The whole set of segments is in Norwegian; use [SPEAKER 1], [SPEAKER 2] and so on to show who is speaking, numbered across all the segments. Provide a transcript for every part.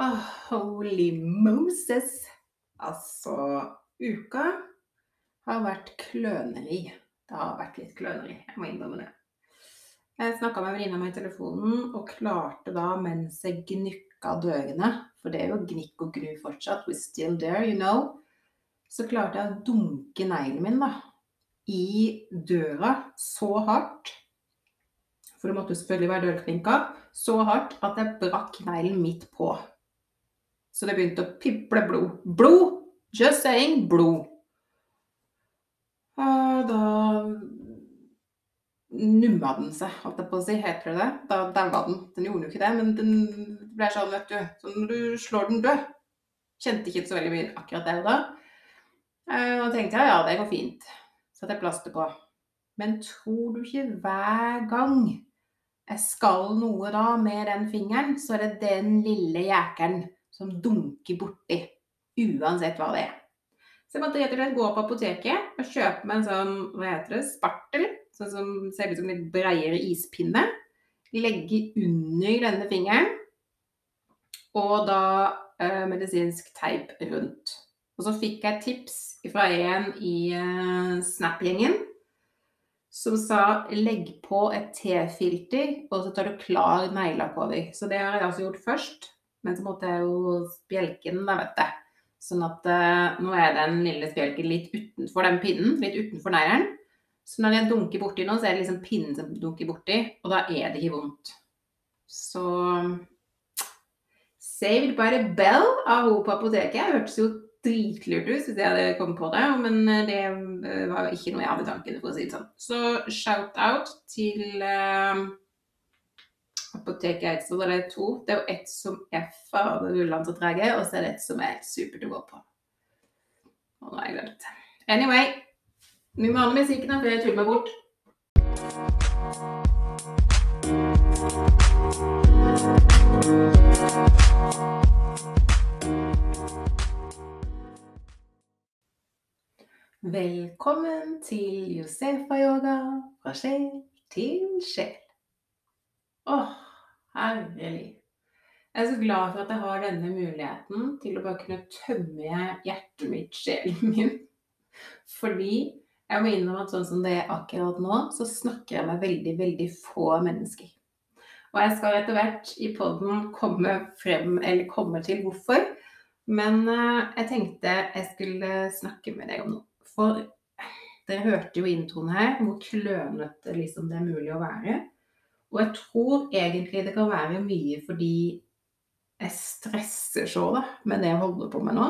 [SPEAKER 1] Oh, holy Moses. Altså, uka har vært kløneri. Det har vært litt kløneri, jeg må innrømme det. Jeg snakka med venninna mi i telefonen og klarte da, mens jeg gnukka dørene For det er jo gnikk og gru fortsatt. We're still there, you know. Så klarte jeg å dunke neglen min da, i døra så hardt For det måtte jo selvfølgelig være dørklinka. Så hardt at jeg brakk neglen midt på. Så det begynte å piple blod. Blod! Just saying blod. Og da numma den seg, holdt jeg på å si. Heter det det? Da daua den. Den gjorde jo ikke det, men den ble sånn, vet du. Så når du slår den død Kjente ikke så veldig mye akkurat der og da. Eh, og tenkte ja, ja, det går fint. Satte jeg plaster på. Men tror du ikke hver gang jeg skal noe da med den fingeren, så er det den lille jækelen som dunker borti. Uansett hva det er. Så jeg måtte rett og slett gå på apoteket og kjøpe meg en sånn hva heter det, spartel, sånn som ser ut som en litt bredere ispinne. Legge under denne fingeren, og da eh, medisinsk teip rundt. Og så fikk jeg tips fra en i eh, Snap-gjengen som sa 'legg på et T-filter, og så tar du klar neglelakk over'. Så det har jeg altså gjort først. Men så måtte jeg jo spjelke den, da, vet du. Sånn at uh, nå er den lille spjelken litt utenfor den pinnen, litt utenfor neglen. Så når jeg dunker borti nå, så er det liksom pinnen som dunker borti, og da er det ikke vondt. Så Saved by the bell av henne på apoteket. Hørtes jo dritlurt ut hvis jeg hadde kommet på det, men det var jo ikke noe jeg hadde i tankene, for å si det sånn. Så shout-out til uh, apoteket Eidsvoll. Det er to. Det er jo ett som er så trege, og så er det ett som er supert å gå på. Og nå har jeg glemt. Anyway. Vi må med musikken før jeg tuller meg bort. Velkommen til Josefa-yoga fra sjel til sjel. Åh, herlig. Jeg er så glad for at jeg har denne muligheten til å bare kunne tømme hjertet mitt, sjelen min. Fordi jeg må innrømme at sånn som det er akkurat nå, så snakker jeg med veldig, veldig få mennesker. Og jeg skal etter hvert i poden komme frem, eller komme til hvorfor. Men uh, jeg tenkte jeg skulle snakke med deg om noe. For dere hørte jo introen her, hvor klønete liksom det er mulig å være. Og jeg tror egentlig det kan være mye fordi jeg stresser så da, med det jeg holder på med nå.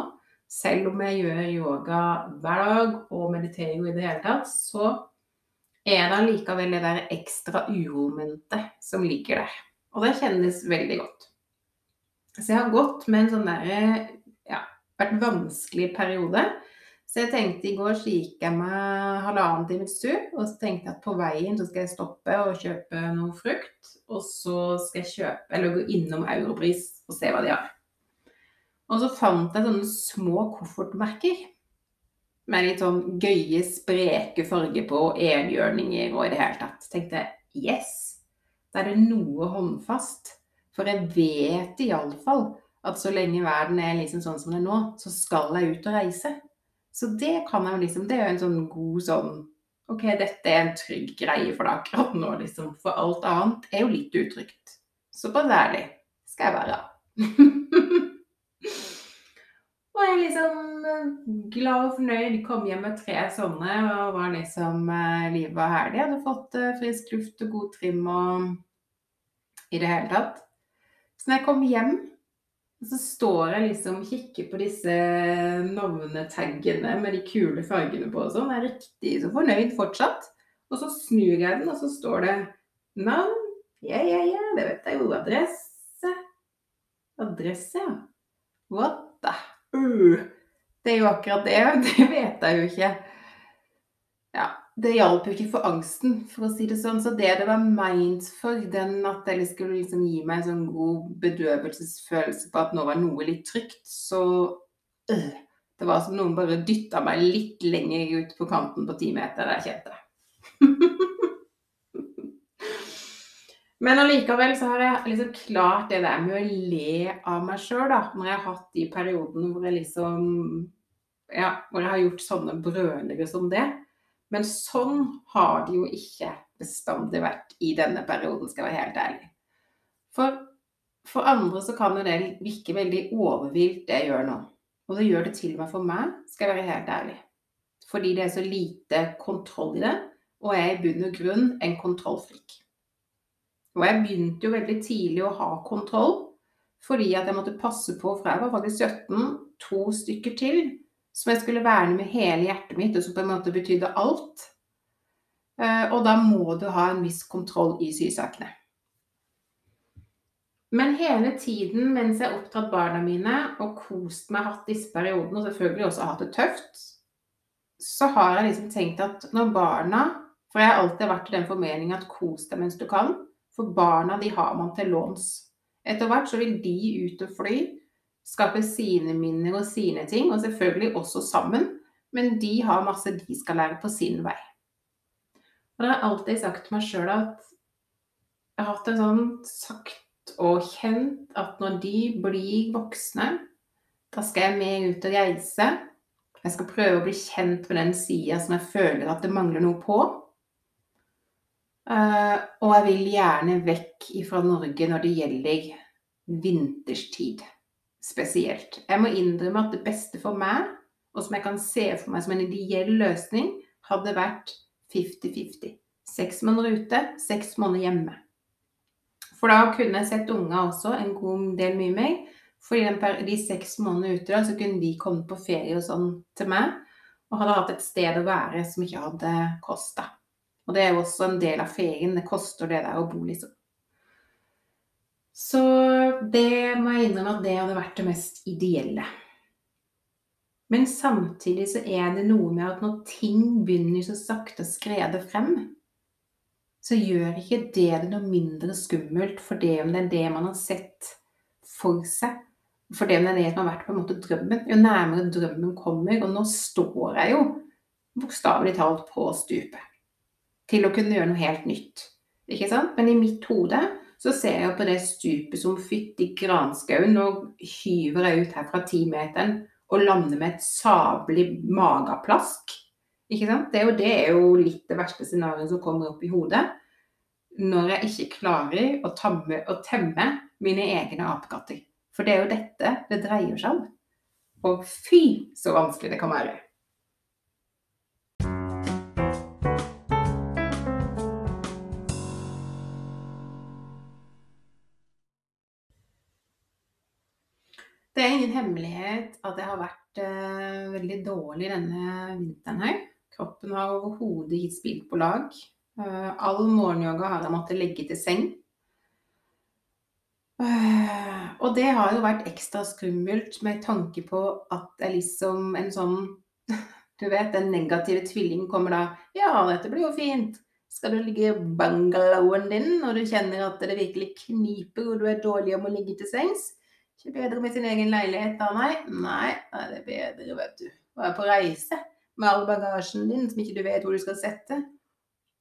[SPEAKER 1] Selv om jeg gjør yoga hver dag og mediterer jo i det hele tatt, så er det allikevel det der ekstra uromomentet som ligger der. Og det kjennes veldig godt. Så jeg har gått med en sånn derre ja, vært vanskelig periode så jeg tenkte i går så gikk jeg meg halvannen times tur, og så tenkte jeg at på veien så skal jeg stoppe og kjøpe noe frukt. Og så skal jeg kjøpe, eller gå innom Europris og se hva de har. Og så fant jeg sånne små koffertmerker med litt sånn gøye, spreke farger på, enhjørninger og i det hele tatt. Så tenkte jeg yes, da er det noe håndfast. For jeg vet iallfall at så lenge verden er liksom sånn som det er nå, så skal jeg ut og reise. Så det kan jeg jo liksom Det er jo en sånn god sånn OK, dette er en trygg greie for deg akkurat nå, liksom. For alt annet er jo litt utrygt. Såpass ærlig skal jeg være. og jeg er liksom eh, glad og fornøyd. Kom hjem med tre sånne og var liksom eh, Livet var herlig. Hadde fått eh, frisk luft og god trim og i det hele tatt. Så når jeg kom hjem så står jeg liksom og kikker på disse navnetaggene med de kule fargene på og sånn. Jeg er riktig så fornøyd fortsatt. Og så snur jeg den, og så står det navn. Ja, ja, ja, det vet jeg jo. Adresse. Adresse, ja. What the uh. Det er jo akkurat det. Det vet jeg jo ikke. Ja, det hjalp jo ikke for angsten, for å si det sånn. Så det det var meint for, den at det skulle liksom gi meg en sånn god bedøvelsesfølelse på at nå var noe litt trygt, så øh, Det var som noen bare dytta meg litt lenger ut på kanten på ti meter jeg kjente. Men allikevel så har jeg liksom klart det der med å le av meg sjøl, da. Når jeg har hatt de periodene hvor jeg liksom Ja, hvor jeg har gjort sånne brølere som det. Men sånn har det jo ikke bestandig vært i denne perioden, skal jeg være helt ærlig. For, for andre så kan jo det virke veldig overvilt, det jeg gjør nå. Og det gjør det til og med for meg, skal jeg være helt ærlig. Fordi det er så lite kontroll i det, og jeg er i bunn og grunn en kontrollfrik. Og jeg begynte jo veldig tidlig å ha kontroll, fordi at jeg måtte passe på fra jeg var faktisk 17, to stykker til som jeg skulle verne med hele hjertet mitt, og som på en måte betydde alt. Eh, og da må du ha en viss kontroll i sysakene. Men hele tiden mens jeg har oppdratt barna mine og kost meg, hatt disse periodene, og selvfølgelig også hatt det tøft, så har jeg liksom tenkt at når barna For jeg har alltid vært i den formening at kos deg mens du kan. For barna, de har man til låns. Etter hvert så vil de ut og fly, skape sine minner og sine ting, og selvfølgelig også sammen. Men de har masse de skal lære på sin vei. Og det har jeg alltid sagt til meg sjøl at jeg har hatt en sånn sagt og kjent at når de blir voksne, da skal jeg med ut og reise. Jeg skal prøve å bli kjent med den sida som jeg føler at det mangler noe på. Uh, og jeg vil gjerne vekk fra Norge når det gjelder vinterstid spesielt. Jeg må innrømme at det beste for meg, og som jeg kan se for meg som en ideell løsning, hadde vært 50-50. Seks måneder ute, seks måneder hjemme. For da kunne jeg sett unga også en god del mye mer. Fordi de seks månedene ute da, så kunne de komme på ferie og sånn til meg. Og hadde hatt et sted å være som ikke hadde kosta. Og det er jo også en del av ferien. Det koster det der å bo, liksom. Så det må jeg innrømme at det hadde vært det mest ideelle. Men samtidig så er det noe med at når ting begynner så sakte å skrede frem, så gjør ikke det det noe mindre skummelt for det om det er det man har sett for seg, for det er det som har vært på en måte drømmen. Jo nærmere drømmen kommer, og nå står jeg jo bokstavelig talt på stupet til å kunne gjøre noe helt nytt. Ikke sant? Men i mitt hode så ser jeg på det stupet som fytti granskauen. Nå hyver jeg ut her fra timeteren og lander med et sabelig mageplask. Ikke sant? Det er, jo, det er jo litt det verste scenarioet som kommer opp i hodet. Når jeg ikke klarer å, tamme, å temme mine egne apekatter. For det er jo dette det dreier seg om. Og fy, så vanskelig det kan være. Det er ingen hemmelighet at jeg har vært eh, veldig dårlig denne vinteren her. Kroppen har overhodet gitt spilt på lag. Uh, all morgenyoga har jeg måttet legge til seng. Uh, og det har jo vært ekstra skummelt med tanke på at det er liksom en sånn Du vet, den negative tvillingen kommer da Ja, dette blir jo fint. Skal du ligge i bungalowen din når du kjenner at det virkelig kniper og du er dårlig om å ligge til sengs? Ikke bedre med sin egen leilighet da, nei. Nei, det er bedre, vet du. Å være på reise med all bagasjen din som ikke du vet hvor du skal sette.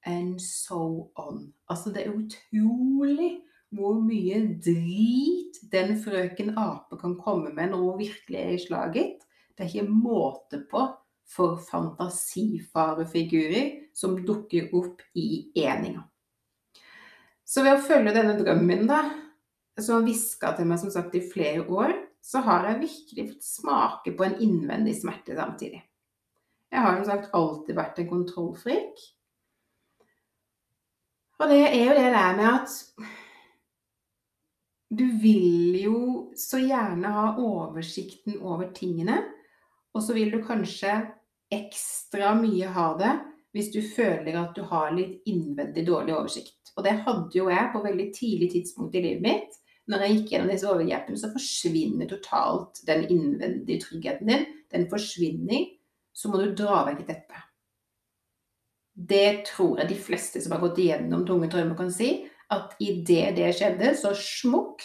[SPEAKER 1] And so on. Altså, det er utrolig hvor mye drit den frøken ape kan komme med når hun virkelig er i slaget. Det er ikke måte på for fantasifarefigurer som dukker opp i eninga. Så ved å følge denne drømmen, da, som hviska til meg som sagt i flere år, så har jeg virkelig fått smake på en innvendig smerte samtidig. Jeg har som sagt alltid vært en kontrollfrik. Og det er jo det der med at du vil jo så gjerne ha oversikten over tingene, og så vil du kanskje ekstra mye ha det hvis du føler at du har litt innvendig dårlig oversikt. Og det hadde jo jeg på veldig tidlig tidspunkt i livet mitt. Når jeg gikk gjennom disse overgrepene, så forsvinner totalt den innvendige tryggheten din. Den forsvinner. Så må du dra vekk et teppe. Det tror jeg de fleste som har gått igjennom tunge traumer, kan si at idet det skjedde, så smukk,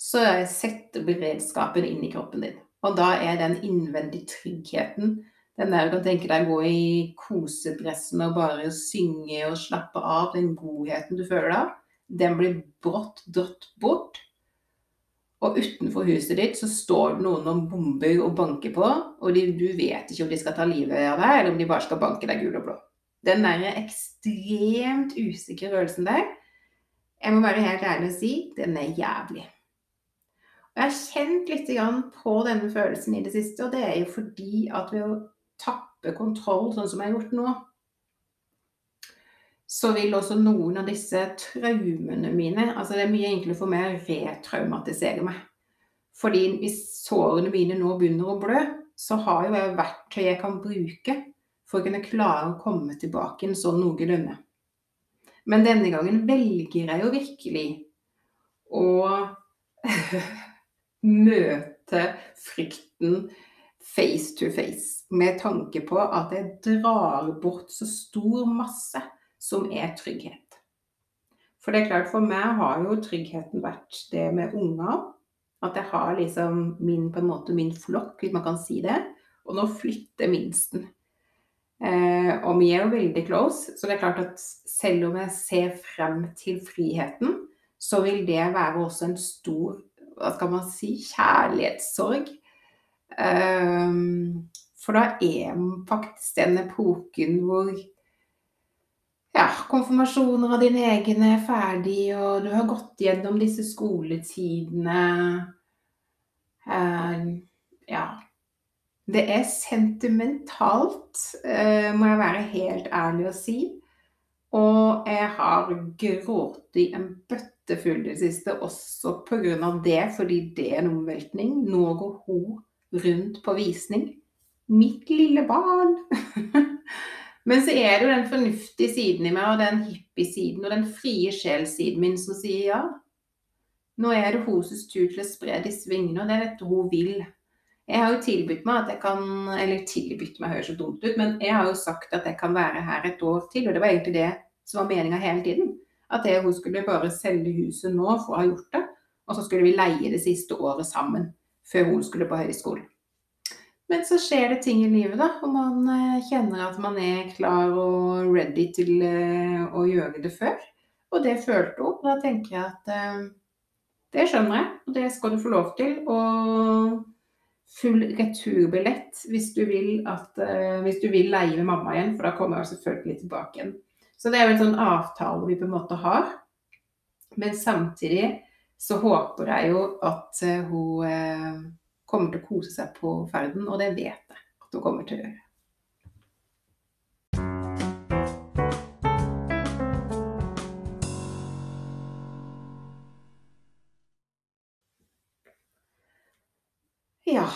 [SPEAKER 1] så setter beredskapen inn i kroppen din. Og da er den innvendige tryggheten den der du kan tenke deg å gå i kosedressen og bare synge og slappe av, den godheten du føler da, den blir brått dratt bort. Og utenfor huset ditt så står det noen og bomber og banker på, og de, du vet ikke om de skal ta livet av deg, eller om de bare skal banke deg gul og blå. Den der ekstremt usikre rørelsen der, jeg må være helt ærlig og si, den er jævlig. Og jeg har kjent litt på denne følelsen i det siste, og det er jo fordi at ved å tappe kontroll, sånn som jeg har gjort nå, så vil også noen av disse traumene mine Altså det er mye enklere for meg å retraumatisere meg. Fordi hvis sårene mine nå begynner å blø, så har jo jeg verktøy jeg kan bruke for å kunne klare å komme tilbake en sånn noenlunde. Men denne gangen velger jeg jo virkelig å møte frykten face to face, med tanke på at jeg drar bort så stor masse som er trygghet. For det er klart, for meg har jo tryggheten vært det med unger. At jeg har liksom min, på en måte min flokk, hvis man kan si det. Og nå flytter minsten. Eh, og vi er jo veldig close, så det er klart at selv om jeg ser frem til friheten, så vil det være også en stor hva skal man si kjærlighetssorg. Eh, for da er faktisk den epoken hvor ja, konfirmasjoner av dine egne er ferdig, og du har gått gjennom disse skoletidene. Uh, ja. Det er sentimentalt, uh, må jeg være helt ærlig å si. Og jeg har grått i en bøtte full det siste, også pga. det, fordi det er en omveltning. Nå går hun rundt på visning. Mitt lille barn! Men så er det jo den fornuftige siden i meg, og den hippie-siden og den frie sjel-siden min som sier ja. Nå er det hennes tur til å spre de svingene, og det er dette hun vil. Jeg har jo tilbudt meg at jeg kan Eller tilbudt meg høres så dumt ut, men jeg har jo sagt at jeg kan være her et år til, og det var egentlig det som var meninga hele tiden. At jeg, hun skulle bare selge huset nå for å ha gjort det, og så skulle vi leie det siste året sammen før hun skulle på høyskole. Men så skjer det ting i livet, da, og man eh, kjenner at man er klar og ready til eh, å gjøre det før. Og det følte hun. Da tenker jeg at eh, det skjønner jeg, og det skal du få lov til. Og full returbillett hvis du vil, at, hvis du vil leie med mamma igjen, for da kommer jeg selvfølgelig tilbake igjen. Så det er jo en sånn avtale vi på en måte har. Men samtidig så håper jeg jo at hun kommer til å kose seg på ferden, og det vet jeg at hun kommer til å gjøre. Ja.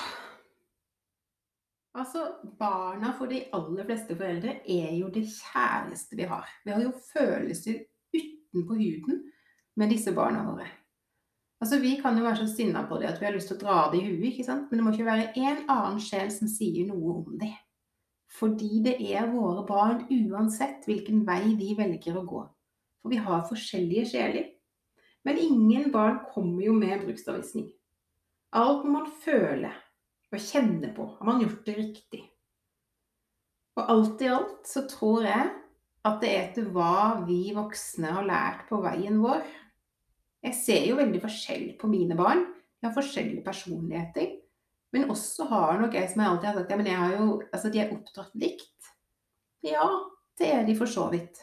[SPEAKER 1] Altså, barna for de aller fleste foreldre er jo det kjæreste vi har. Vi har jo følelser utenpå huden med disse barna våre. Altså, Vi kan jo være så sinna på det at vi har lyst til å dra det i huet, ikke sant? men det må ikke være en annen sjel som sier noe om det. Fordi det er våre barn uansett hvilken vei de velger å gå. For vi har forskjellige sjeler. Men ingen barn kommer jo med bruksanvisning. Alt må man føle og kjenne på. Har man gjort det riktig? Og alt i alt så tror jeg at det er etter hva vi voksne har lært på veien vår, jeg ser jo veldig forskjell på mine barn. De har forskjellige personligheter. Men også har nok jeg som jeg alltid har sagt, ja, men jeg har jo, altså de er oppdratt likt. Ja, det er de for så vidt.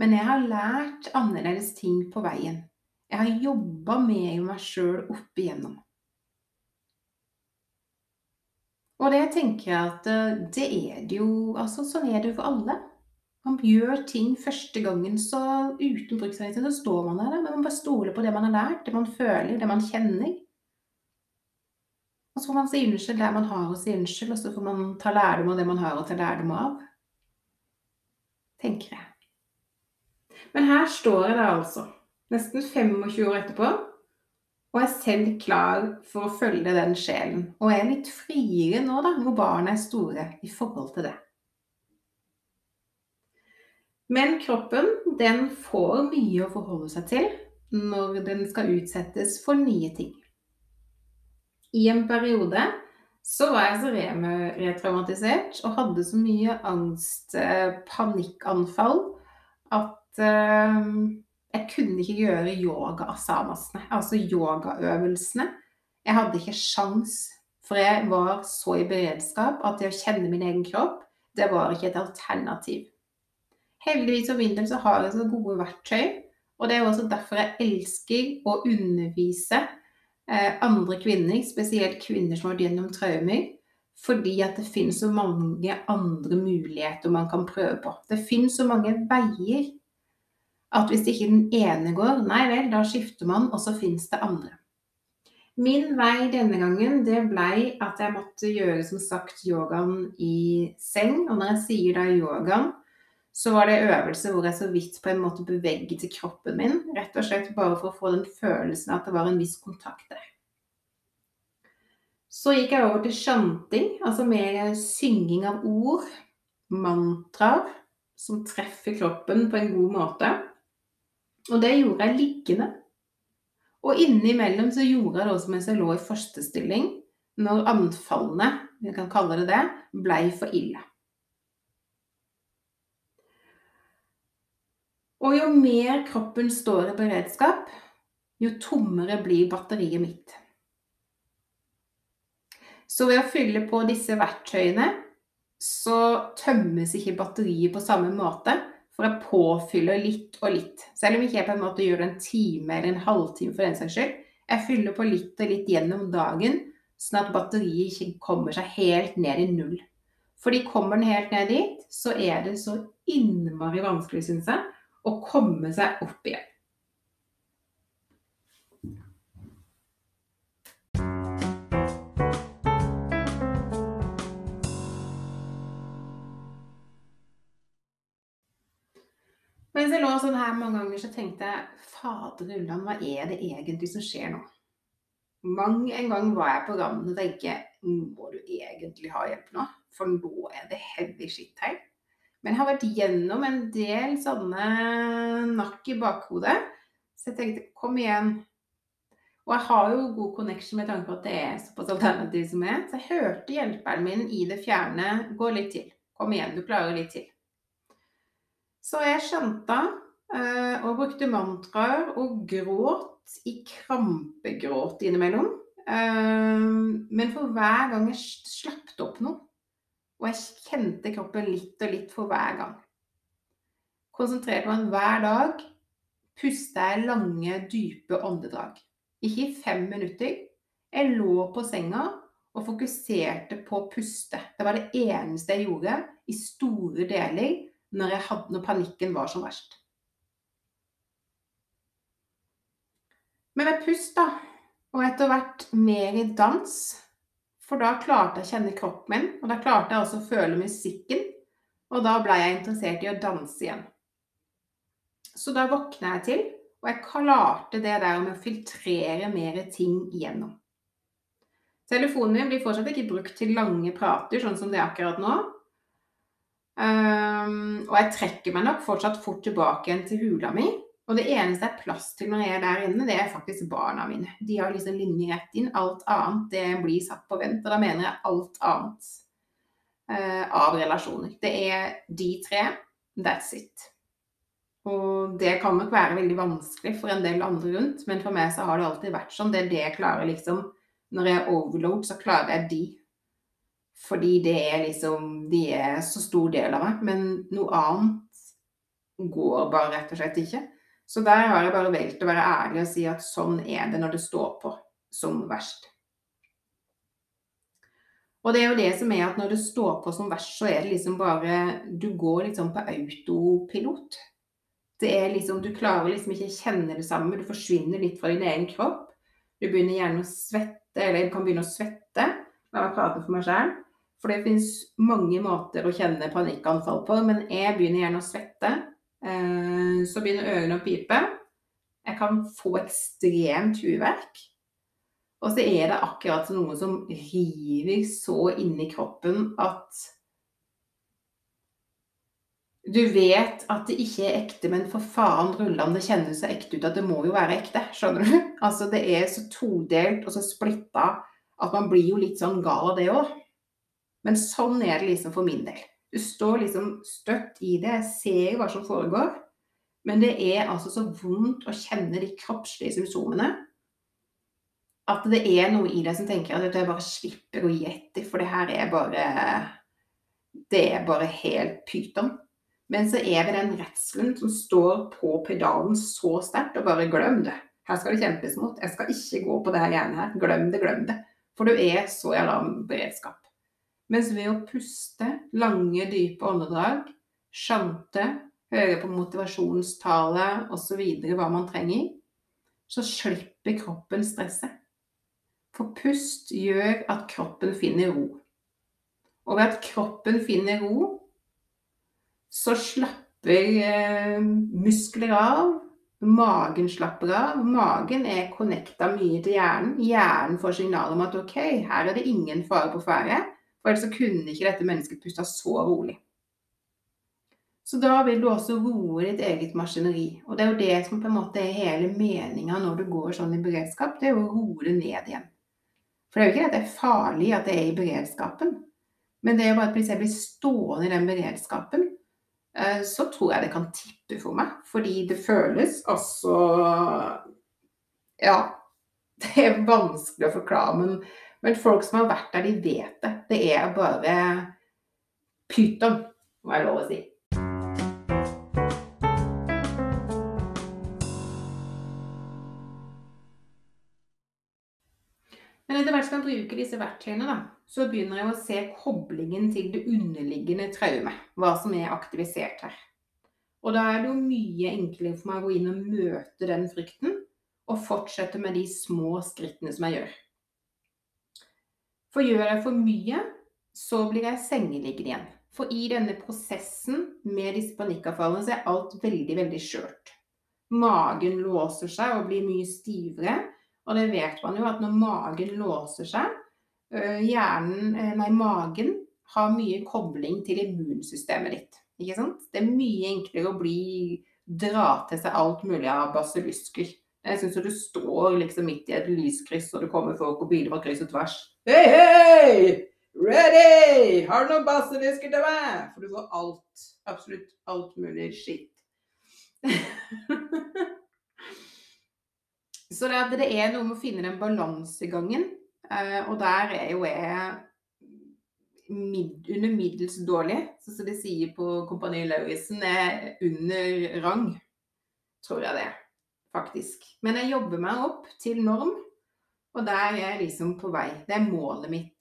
[SPEAKER 1] Men jeg har lært annerledes ting på veien. Jeg har jobba med meg sjøl opp igjennom. Og det tenker jeg at eh, det er det jo Altså, sånn er det jo for alle. Man gjør ting første gangen, så uten bruksanvisning så står man der. Men man bare stoler på det man har lært, det man føler, det man kjenner. Og så får man si unnskyld der man har å si unnskyld, og så får man ta lærdom av det man har å ta lærdom av. Tenker jeg. Men her står jeg da altså, nesten 25 år etterpå, og er selv klar for å følge den sjelen. Og er litt friere nå, da, hvor barna er store, i forhold til det. Men kroppen den får mye å forholde seg til når den skal utsettes for nye ting. I en periode så var jeg så retraumatisert og hadde så mye angst, eh, panikkanfall, at uh, Jeg kunne ikke gjøre yoga-asanasene, altså yogaøvelsene. Jeg hadde ikke sjans, for jeg var så i beredskap at det å kjenne min egen kropp, det var ikke et alternativ. Heldigvis om vinteren så har jeg så gode verktøy, og det er også derfor jeg elsker å undervise eh, andre kvinner, spesielt kvinner som har vært gjennom traumer, fordi at det finnes så mange andre muligheter man kan prøve på. Det finnes så mange veier at hvis ikke den ene går, nei vel, da skifter man, og så finnes det andre. Min vei denne gangen det blei at jeg måtte gjøre som sagt yogaen i seng. Og når jeg sier da yogaen, så var det øvelse hvor jeg så vidt på en måte beveget kroppen min. Rett og slett bare for å få den følelsen at det var en viss kontakt der. Så gikk jeg over til shanting, altså mer synging av ord, mantraer, som treffer kroppen på en god måte. Og det gjorde jeg liggende. Og innimellom så gjorde jeg det også mens jeg lå i førstestilling, når anfallene, vi kan kalle det det, blei for ille. Og jo mer kroppen står i beredskap, jo tommere blir batteriet mitt. Så ved å fylle på disse verktøyene, så tømmes ikke batteriet på samme måte. For jeg påfyller litt og litt. Selv om ikke jeg på en måte gjør det en time eller en halvtime for den saks skyld. Jeg fyller på litt og litt gjennom dagen, sånn at batteriet ikke kommer seg helt ned i null. Fordi kommer den helt ned dit, så er det så innmari vanskelig, syns jeg, å komme seg opp igjen. Mens jeg lå sånn her mange ganger, så tenkte jeg fader ulland, hva er det egentlig som skjer nå? Mang en gang var jeg på gangen og tenkte må du egentlig ha hjelp nå? For nå er det heavy shit her. Men jeg har vært gjennom en del sånne nakk i bakhodet, så jeg tenkte kom igjen. Og jeg har jo god connection med tanke på at det er såpass alternativ som er. Så jeg hørte hjelperen min i det fjerne gå litt til. Kom igjen, du klarer litt til. Så jeg skjønte eh, og brukte mantraer og gråt i krampegråt innimellom. Eh, men for hver gang jeg slapp opp noe, og jeg kjente kroppen litt og litt for hver gang Konsentrerte meg hver dag, pusta jeg lange, dype åndedrag. Ikke i fem minutter. Jeg lå på senga og fokuserte på å puste. Det var det eneste jeg gjorde i store deler når, hadde, når panikken var som verst. Men med pust, da, og etter hvert mer i dans, for da klarte jeg å kjenne kroppen min, og da klarte jeg også å føle musikken, og da ble jeg interessert i å danse igjen. Så da våkna jeg til, og jeg klarte det der med å filtrere mer ting igjennom. Telefonen min blir fortsatt ikke brukt til lange prater, sånn som det er akkurat nå. Um, og jeg trekker meg nok fortsatt fort tilbake igjen til hula mi. Og det eneste det er plass til når jeg er der inne, det er faktisk barna mine. De har liksom linje inn. Alt annet det blir satt på vent. Og da mener jeg alt annet uh, av relasjoner. Det er de tre. That's it. Og det kan nok være veldig vanskelig for en del andre rundt, men for meg så har det alltid vært sånn. Det er det jeg klarer liksom Når jeg er overload, så klarer jeg de. Fordi det er liksom De er så stor del av meg. Men noe annet går bare rett og slett ikke. Så der har jeg bare valgt å være ærlig og si at sånn er det når det står på som verst. Og det er jo det som er at når det står på som verst, så er det liksom bare Du går liksom på autopilot. Det er liksom Du klarer liksom ikke å kjenne det samme. Du forsvinner litt fra din egen kropp. Du begynner gjerne å svette, eller du kan begynne å svette. La meg prate for meg sjøl. For det fins mange måter å kjenne panikkanfall på, men jeg begynner gjerne å svette. Eh, så begynner ørene å pipe. Jeg kan få ekstremt huverk. Og så er det akkurat noe som river så inni kroppen at du vet at det ikke er ekte, men for faen rullan, det kjennes så ekte ut at det må jo være ekte. Skjønner du? Altså, det er så todelt og så splitta at man blir jo litt sånn gal av det òg. Men sånn er det liksom for min del. Du står liksom støtt i det, jeg ser hva som foregår. Men det er altså så vondt å kjenne de kroppslige symptomene at det er noe i deg som tenker at jeg bare slipper å gi etter, for det her er bare Det er bare helt pyton. Men så er det den redselen som står på pedalen så sterkt, og bare glem det. Her skal det kjempes mot. Jeg skal ikke gå på det her greiene her. Glem det, glem det. For du er så i alarmberedskap. Mens ved å puste lange, dype åndedrag, sjante, høre på motivasjonstale osv. hva man trenger, så slipper kroppen stresset. For pust gjør at kroppen finner ro. Og ved at kroppen finner ro, så slapper eh, muskler av. Magen slapper av. Magen er connecta mye til hjernen. Hjernen får signal om at OK, her er det ingen fare på ferde. For ellers så kunne ikke dette mennesket pusta så rolig. Så da vil du også roe ditt eget maskineri. Og det er jo det som på en måte er hele meninga når du går sånn i beredskap. Det er jo å roe det ned igjen. For det er jo ikke at det er farlig at det er i beredskapen. Men det er jo bare at hvis jeg blir stående i den beredskapen, eh, så tror jeg det kan tippe for meg. Fordi det føles altså Ja. Det er vanskelig å forklare, men, men folk som har vært der, de vet det. Det er bare pyton, må jeg lov å si. Men etter hvert som jeg bruker disse verktøyene, da, så begynner jeg å se koblingen til det underliggende traumet. Hva som er aktivisert her. Og da er det jo mye enklere for meg å gå inn og møte den frykten, og fortsette med de små skrittene som jeg gjør. For gjør jeg for mye, så blir jeg sengeliggende igjen. For i denne prosessen med disse panikkavfallene så er alt veldig, veldig skjørt. Magen låser seg og blir mye stivere. Og det vet man jo at når magen låser seg, hjernen, nei, magen har mye kobling til immunsystemet ditt. Ikke sant? Det er mye enklere å bli dra til seg alt mulig av basillusker. Jeg syns du står liksom midt i et lyskryss, og det kommer folk og biler på kryss og tvers. Hei, hei! Ready! Har du noen basillusker til meg? For du får alt. Absolutt alt mulig skitt. Så det, det, er noe med å finne den balansegangen. Eh, og der er jo jeg mid, under middels dårlig. Så som de sier på Kompani Lauritzen, er under rang. Tror jeg det, faktisk. Men jeg jobber meg opp til norm, og der er jeg liksom på vei. Det er målet mitt.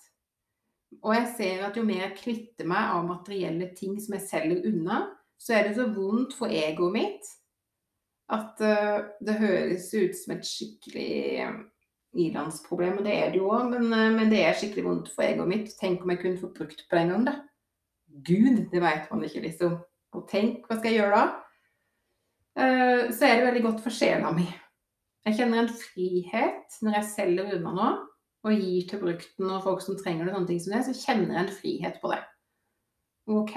[SPEAKER 1] Og jeg ser at jo mer jeg kvitter meg av materielle ting som jeg selger unna, så er det så vondt for egoet mitt at uh, det høres ut som et skikkelig um, ilandsproblem, og det er det jo òg, men, uh, men, det er skikkelig vondt for egoet mitt. Tenk om jeg kunne få brukt på det en gang, da. Gud, det veit man ikke, liksom. Og tenk, hva skal jeg gjøre da? Uh, så er det veldig godt for sjela mi. Jeg kjenner en frihet når jeg selger unna nå, og gir til brukten og folk som trenger det, sånne ting som det, så kjenner jeg en frihet på det. OK,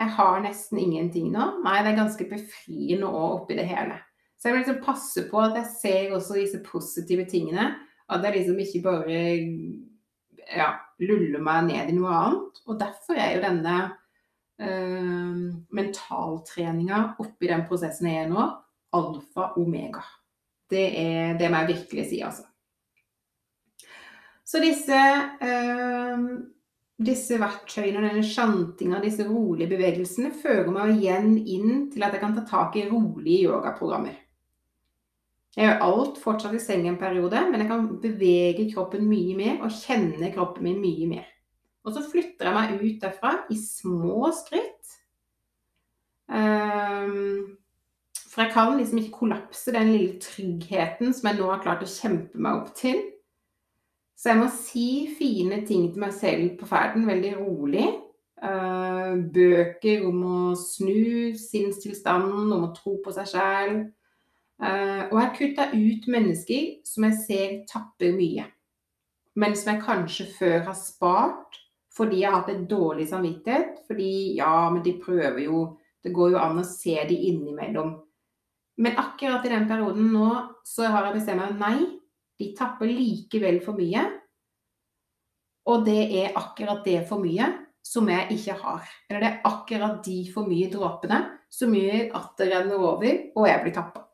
[SPEAKER 1] jeg har nesten ingenting nå. Nei, det er ganske befriende òg oppi det hele. Så jeg vil liksom passe på at jeg ser også disse positive tingene. At jeg liksom ikke bare ja, luller meg ned i noe annet. Og derfor er jo denne mentaltreninga oppi den prosessen jeg er nå, alfa omega. Det, er, det må jeg virkelig si, altså. Så disse, øh, disse verktøyene, denne sjantinga, disse rolige bevegelsene, fører meg igjen inn til at jeg kan ta tak i rolige yogaprogrammer. Jeg gjør alt fortsatt i seng en periode, men jeg kan bevege kroppen mye mer og kjenne kroppen min mye mer. Og så flytter jeg meg ut derfra i små skritt. Um, for jeg kan liksom ikke kollapse den lille tryggheten som jeg nå har klart å kjempe meg opp til. Så jeg må si fine ting til meg selv på ferden, veldig rolig. Uh, bøker om å snu sinnstilstanden, om å tro på seg sjæl. Uh, og jeg kutta ut mennesker som jeg ser tapper mye. Men som jeg kanskje før har spart fordi jeg har hatt en dårlig samvittighet. Fordi ja, men de prøver jo Det går jo an å se de innimellom. Men akkurat i den perioden nå så har jeg bestemt meg nei, de tapper likevel for mye. Og det er akkurat det for mye som jeg ikke har. Eller det er akkurat de for mye dråpene som gjør at det renner over, og jeg blir tappa.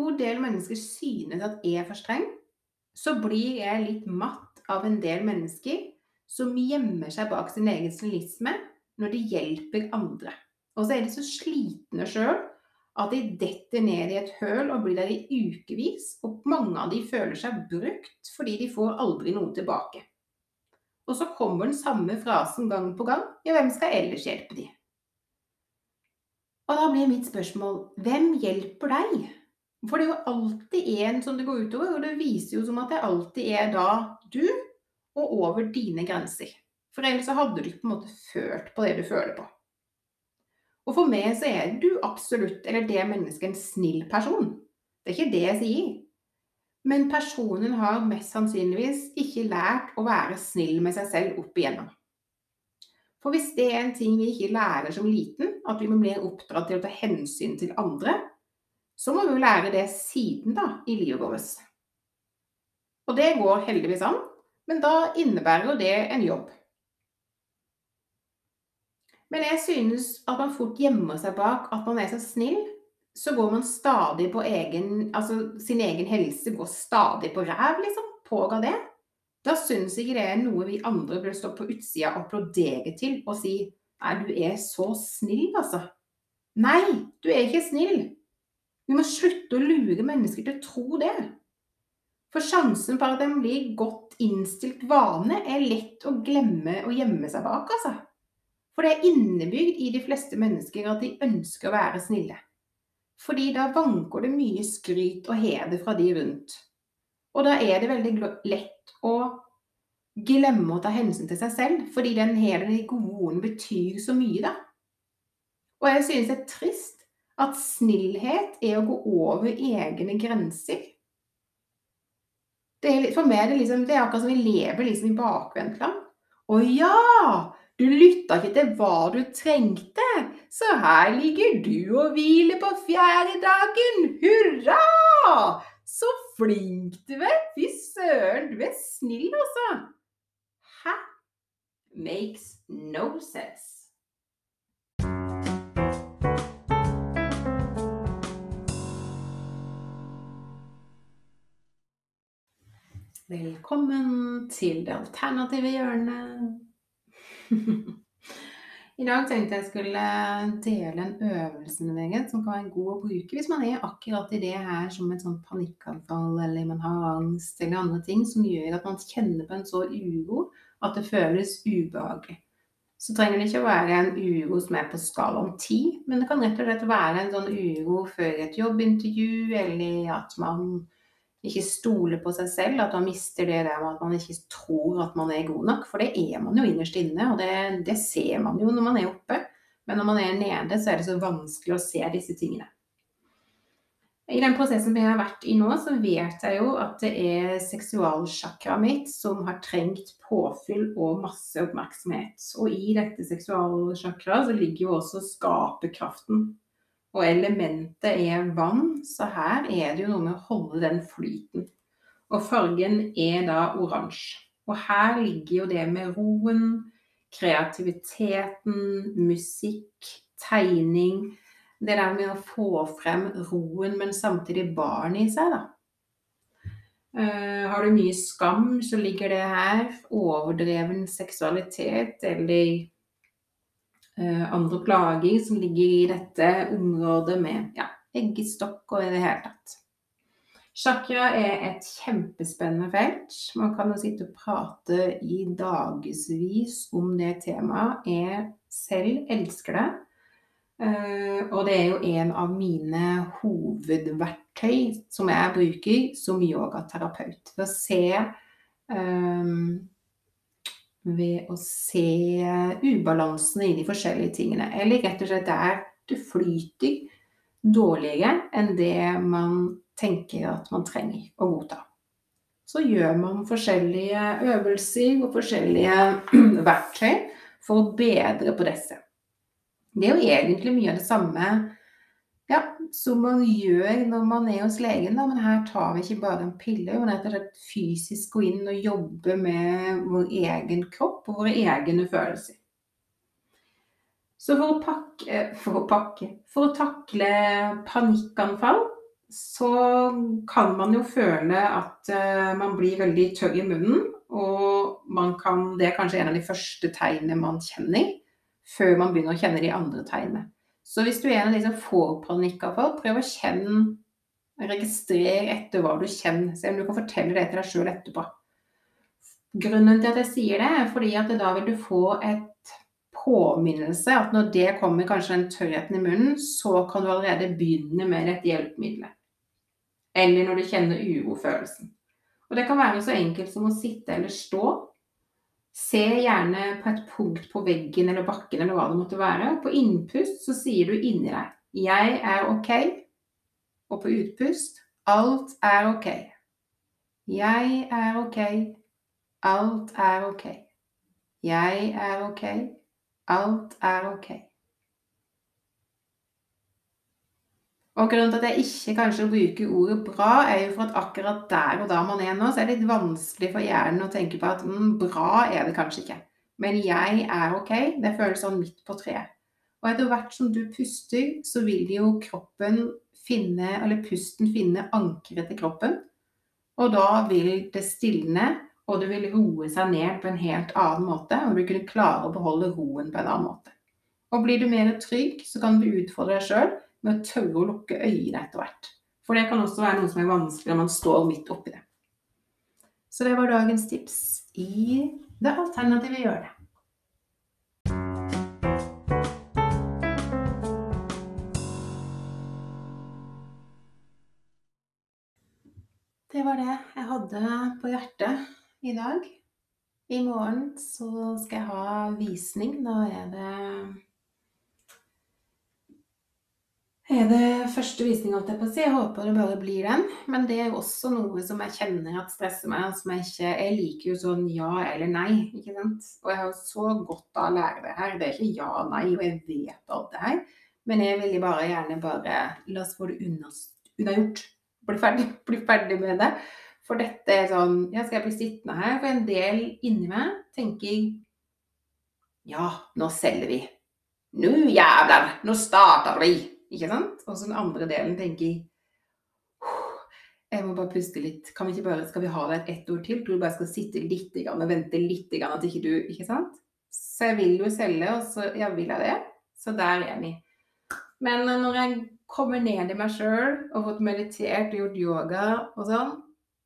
[SPEAKER 1] God del mennesker synes at jeg er for streng, så blir jeg litt matt av en del mennesker som gjemmer seg bak sin egen snillisme når de hjelper andre. Og så er de så slitne sjøl at de detter ned i et høl og blir der i ukevis, og mange av de føler seg brukt fordi de får aldri noe tilbake. Og så kommer den samme frasen gang på gang ja, hvem skal ellers hjelpe de? Og da blir mitt spørsmål hvem hjelper deg? For det er jo alltid en som det går utover, og det viser jo som at det alltid er da du og over dine grenser. For ellers så hadde du ikke på en måte følt på det du føler på. Og for meg så er du absolutt, eller det mennesket, en snill person. Det er ikke det jeg sier. Men personen har mest sannsynligvis ikke lært å være snill med seg selv opp igjennom. For hvis det er en ting vi ikke lærer som liten, at vi må bli oppdratt til å ta hensyn til andre, så må vi jo lære det siden da, i livet vårt. Og det går heldigvis an, men da innebærer jo det en jobb. Men jeg synes at man fort gjemmer seg bak at man er så snill, så går man stadig på egen Altså sin egen helse går stadig på ræv, liksom. Påga det. Da syns ikke det er noe vi andre bør stå på utsida og applaudere til og si Nei, du er så snill, altså. Nei, du er ikke snill. Vi må slutte å lure mennesker til å tro det. For sjansen for at en blir godt innstilt vane, er lett å glemme og gjemme seg bak, altså. For det er innebygd i de fleste mennesker at de ønsker å være snille. Fordi da vanker det mye skryt og heder fra de rundt. Og da er det veldig lett å glemme å ta hensyn til seg selv, fordi den hele de gode ordene betyr så mye, da. Og jeg synes det er trist at snillhet er å gå over egne grenser. Er, for meg er det liksom, det er akkurat som vi lever liksom i bakvendtland. Å ja! Du lytta ikke til hva du trengte, så her ligger du og hviler på fjerde dagen. Hurra! Så flink du er! Fy søren, du er snill, altså. Hæ? Makes no sense. Velkommen til det alternative hjørnet. I dag tenkte jeg skulle dele en øvelse med deg som kan være god å bruke hvis man er akkurat i det her som et sånt panikkanfall, eller man har angst eller andre ting som gjør at man kjenner på en så uro at det føles ubehagelig. Så trenger det ikke å være en uro som er på skala om ti, men det kan rett og slett være en sånn uro før et jobbintervju, eller at man ikke stoler på seg selv, at man mister det der med at man ikke tror at man er god nok. For det er man jo innerst inne, og det, det ser man jo når man er oppe. Men når man er nede, så er det så vanskelig å se disse tingene. I den prosessen vi har vært i nå, så vet jeg jo at det er seksualsjakraet mitt som har trengt påfyll og masse oppmerksomhet. Og i dette seksualsjakraet så ligger jo også skaperkraften. Og elementet er vann, så her er det jo noe med å holde den flyten. Og fargen er da oransje. Og her ligger jo det med roen, kreativiteten, musikk, tegning. Det der med å få frem roen, men samtidig barn i seg, da. Uh, har du mye skam, så ligger det her. Overdreven seksualitet eller andre plager som ligger i dette området med ja, eggestokk og i det hele tatt. Chakra er et kjempespennende felt. Man kan jo sitte og prate i dagevis om det temaet. Jeg selv elsker det. Uh, og det er jo en av mine hovedverktøy som jeg bruker som yogaterapeut. For å se um, ved å se ubalansene i de forskjellige tingene. Eller rett og slett der det flyter dårligere enn det man tenker at man trenger å godta. Så gjør man forskjellige øvelser og forskjellige verktøy for å bedre på disse. Det er jo egentlig mye av det samme ja, som man gjør når man er hos legen, da. Men her tar vi ikke bare en pille, men rett og slett fysisk gå inn og jobbe med vår egen kropp og våre egne følelser. Så for å pakke For å pakke For å takle panikkanfall så kan man jo føle at uh, man blir veldig tørr i munnen. Og man kan, det er kanskje en av de første tegnene man kjenner, før man begynner å kjenne de andre tegnene. Så hvis du er en av de som får panikk av folk, prøv å kjenne Registrer etter hva du kjenner. Se om du kan fortelle det til deg sjøl etterpå. Grunnen til at jeg sier det, er fordi at da vil du få et påminnelse at når det kommer kanskje den tørrheten i munnen, så kan du allerede begynne med dette hjelpemiddelet. Eller når du kjenner urofølelsen. Og det kan være så enkelt som å sitte eller stå. Se gjerne på et punkt på veggen eller bakken eller hva det måtte være. På innpust så sier du inni deg 'Jeg er ok'. Og på utpust 'Alt er ok'. Jeg er ok. Alt er ok. Jeg er ok. Alt er ok. Og grunnen til at jeg ikke kanskje bruker ordet bra, er jo for at akkurat der og da man er nå, så er det litt vanskelig for hjernen å tenke på at mm, bra er det kanskje ikke. Men jeg er ok. Det føles sånn midt på treet. Og etter hvert som du puster, så vil jo kroppen finne, eller pusten finne ankeret til kroppen. Og da vil det stilne og det vil roe seg ned på en helt annen måte, og du kunne klare å beholde roen på en annen måte. Og blir du mer trygg, så kan du utfordre deg sjøl med å tørre å lukke øynene etter hvert. For det kan også være noe som er vanskelig når man står midt oppi det. Så det var dagens tips i det alternative hjørnet. Det var det jeg hadde på hjertet i dag. I morgen så skal jeg ha visning. Da er det er det første visning, holdt jeg på si. Jeg håper det bare blir den. Men det er jo også noe som jeg kjenner at stresser meg. Som jeg ikke Jeg liker jo sånn ja eller nei, ikke sant. Og jeg har jo så godt av å lære det her. Det er ikke ja og nei, og jeg vet alt det her. Men jeg vil bare gjerne bare La oss få det unnagjort. Bli ferdig, bli ferdig med det. For dette er sånn Ja, skal jeg bli sittende her? For en del inni meg tenker Ja, nå selger vi. Nå jævler! nå starter vi! Ikke sant? Og så den andre delen tenker jeg må bare puste litt. Kan vi ikke bare, Skal vi ha deg ett ord til? Tror du bare skal sitte litt og vente litt at ikke du Ikke sant? Så jeg vil jo selge, og så ja, vil jeg det. Så der er vi. Men når jeg kommer ned i meg sjøl og fått meditert og gjort yoga og sånn,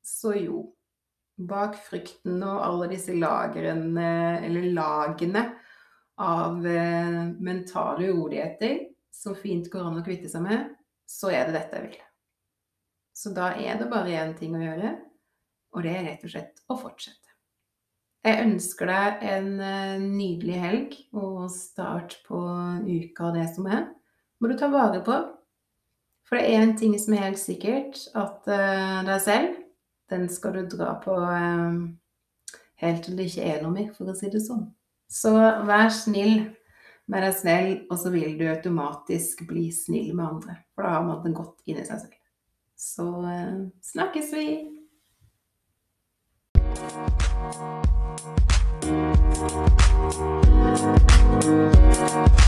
[SPEAKER 1] så jo, bak frykten og alle disse lagrene, eller lagene av eh, mentale uroligheter som fint går an å kvitte seg med, så er det dette jeg vil. Så da er det bare én ting å gjøre, og det er rett og slett å fortsette. Jeg ønsker deg en eh, nydelig helg og start på uka og det som er. Må du ta vare på. For det er en ting som er helt sikkert, at uh, deg selv den skal du dra på eh, helt til det ikke er noe mer, for å si det sånn. Så vær snill med deg selv, og så vil du automatisk bli snill med andre. For da har man det godt inni seg selv. Så eh, snakkes vi! Thank